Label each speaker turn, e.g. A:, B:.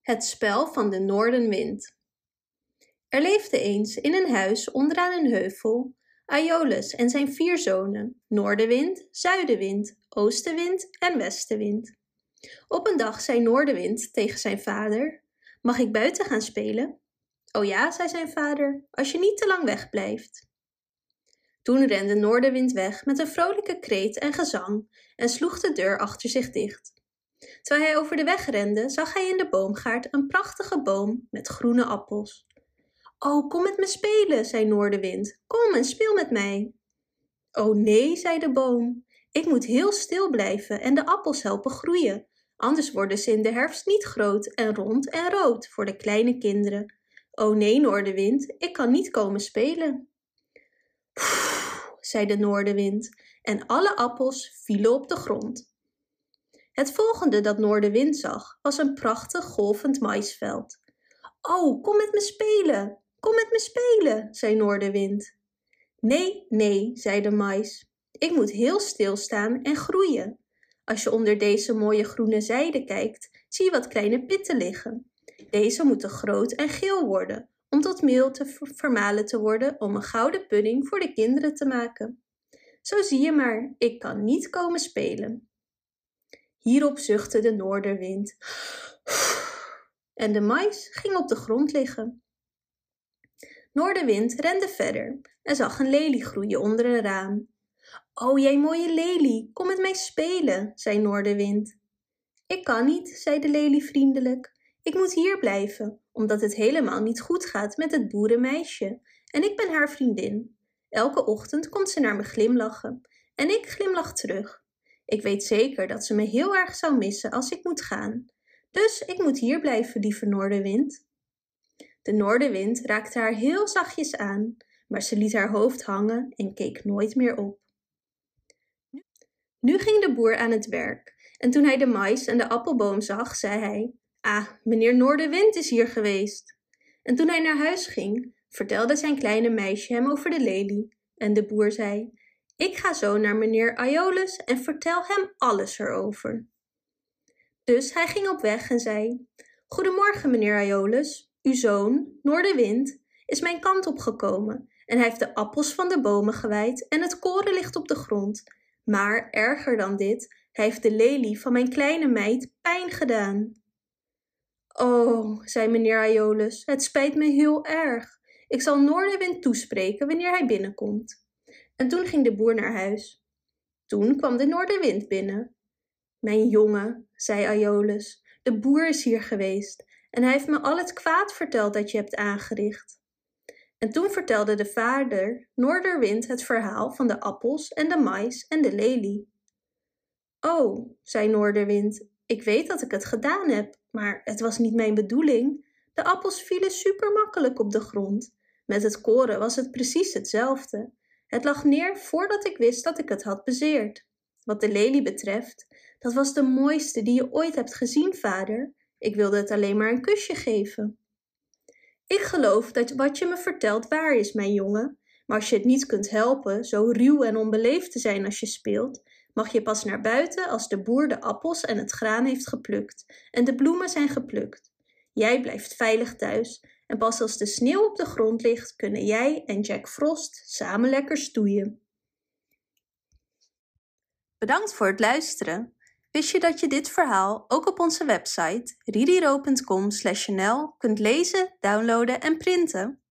A: Het spel van de noordenwind. Er leefde eens in een huis onderaan een heuvel Aeolus en zijn vier zonen, Noordenwind, Zuidenwind, Oostenwind en Westenwind. Op een dag zei Noordenwind tegen zijn vader: Mag ik buiten gaan spelen? O ja, zei zijn vader, als je niet te lang wegblijft. Toen rende Noordenwind weg met een vrolijke kreet en gezang en sloeg de deur achter zich dicht. Terwijl hij over de weg rende, zag hij in de boomgaard een prachtige boom met groene appels. Oh, kom met me spelen, zei Noordenwind. Kom en speel met mij. Oh nee, zei de boom. Ik moet heel stil blijven en de appels helpen groeien. Anders worden ze in de herfst niet groot en rond en rood voor de kleine kinderen. Oh nee, Noordenwind, ik kan niet komen spelen. Pff, zei de Noordenwind en alle appels vielen op de grond. Het volgende dat Noordenwind zag was een prachtig golvend maisveld. Oh, kom met me spelen, kom met me spelen, zei Noordenwind. Nee, nee, zei de mais. Ik moet heel stil staan en groeien. Als je onder deze mooie groene zijde kijkt, zie je wat kleine pitten liggen. Deze moeten groot en geel worden, om tot meel te vermalen te worden om een gouden pudding voor de kinderen te maken. Zo zie je maar, ik kan niet komen spelen. Hierop zuchtte de noorderwind. En de mais ging op de grond liggen. Noorderwind rende verder en zag een lelie groeien onder een raam. O, jij mooie lelie, kom met mij spelen, zei Noorderwind. Ik kan niet, zei de lelie vriendelijk. Ik moet hier blijven, omdat het helemaal niet goed gaat met het boerenmeisje. En ik ben haar vriendin. Elke ochtend komt ze naar me glimlachen en ik glimlach terug. Ik weet zeker dat ze me heel erg zou missen als ik moet gaan. Dus ik moet hier blijven, lieve Noordenwind. De Noordenwind raakte haar heel zachtjes aan, maar ze liet haar hoofd hangen en keek nooit meer op. Nu ging de boer aan het werk en toen hij de mais en de appelboom zag, zei hij: Ah, meneer Noordenwind is hier geweest. En toen hij naar huis ging, vertelde zijn kleine meisje hem over de lelie. En de boer zei: ik ga zo naar meneer Aeolus en vertel hem alles erover. Dus hij ging op weg en zei: Goedemorgen, meneer Aeolus. Uw zoon, Noordenwind, is mijn kant opgekomen en hij heeft de appels van de bomen gewaaid en het koren ligt op de grond. Maar erger dan dit, hij heeft de lelie van mijn kleine meid pijn gedaan. Oh, zei meneer Aeolus, het spijt me heel erg. Ik zal Noordenwind toespreken wanneer hij binnenkomt. En toen ging de boer naar huis. Toen kwam de noordenwind binnen. Mijn jongen, zei Aeolus, de boer is hier geweest en hij heeft me al het kwaad verteld dat je hebt aangericht. En toen vertelde de vader Noorderwind het verhaal van de appels en de mais en de lelie. Oh, zei Noorderwind, ik weet dat ik het gedaan heb, maar het was niet mijn bedoeling. De appels vielen super makkelijk op de grond. Met het koren was het precies hetzelfde. Het lag neer voordat ik wist dat ik het had bezeerd. Wat de lelie betreft, dat was de mooiste die je ooit hebt gezien, vader. Ik wilde het alleen maar een kusje geven. Ik geloof dat wat je me vertelt waar is, mijn jongen. Maar als je het niet kunt helpen zo ruw en onbeleefd te zijn als je speelt, mag je pas naar buiten als de boer de appels en het graan heeft geplukt en de bloemen zijn geplukt. Jij blijft veilig thuis en pas als de sneeuw op de grond ligt, kunnen jij en Jack Frost samen lekker stoeien. Bedankt voor het luisteren. Wist je dat je dit verhaal ook op onze website ririro.com/nl kunt lezen, downloaden en printen?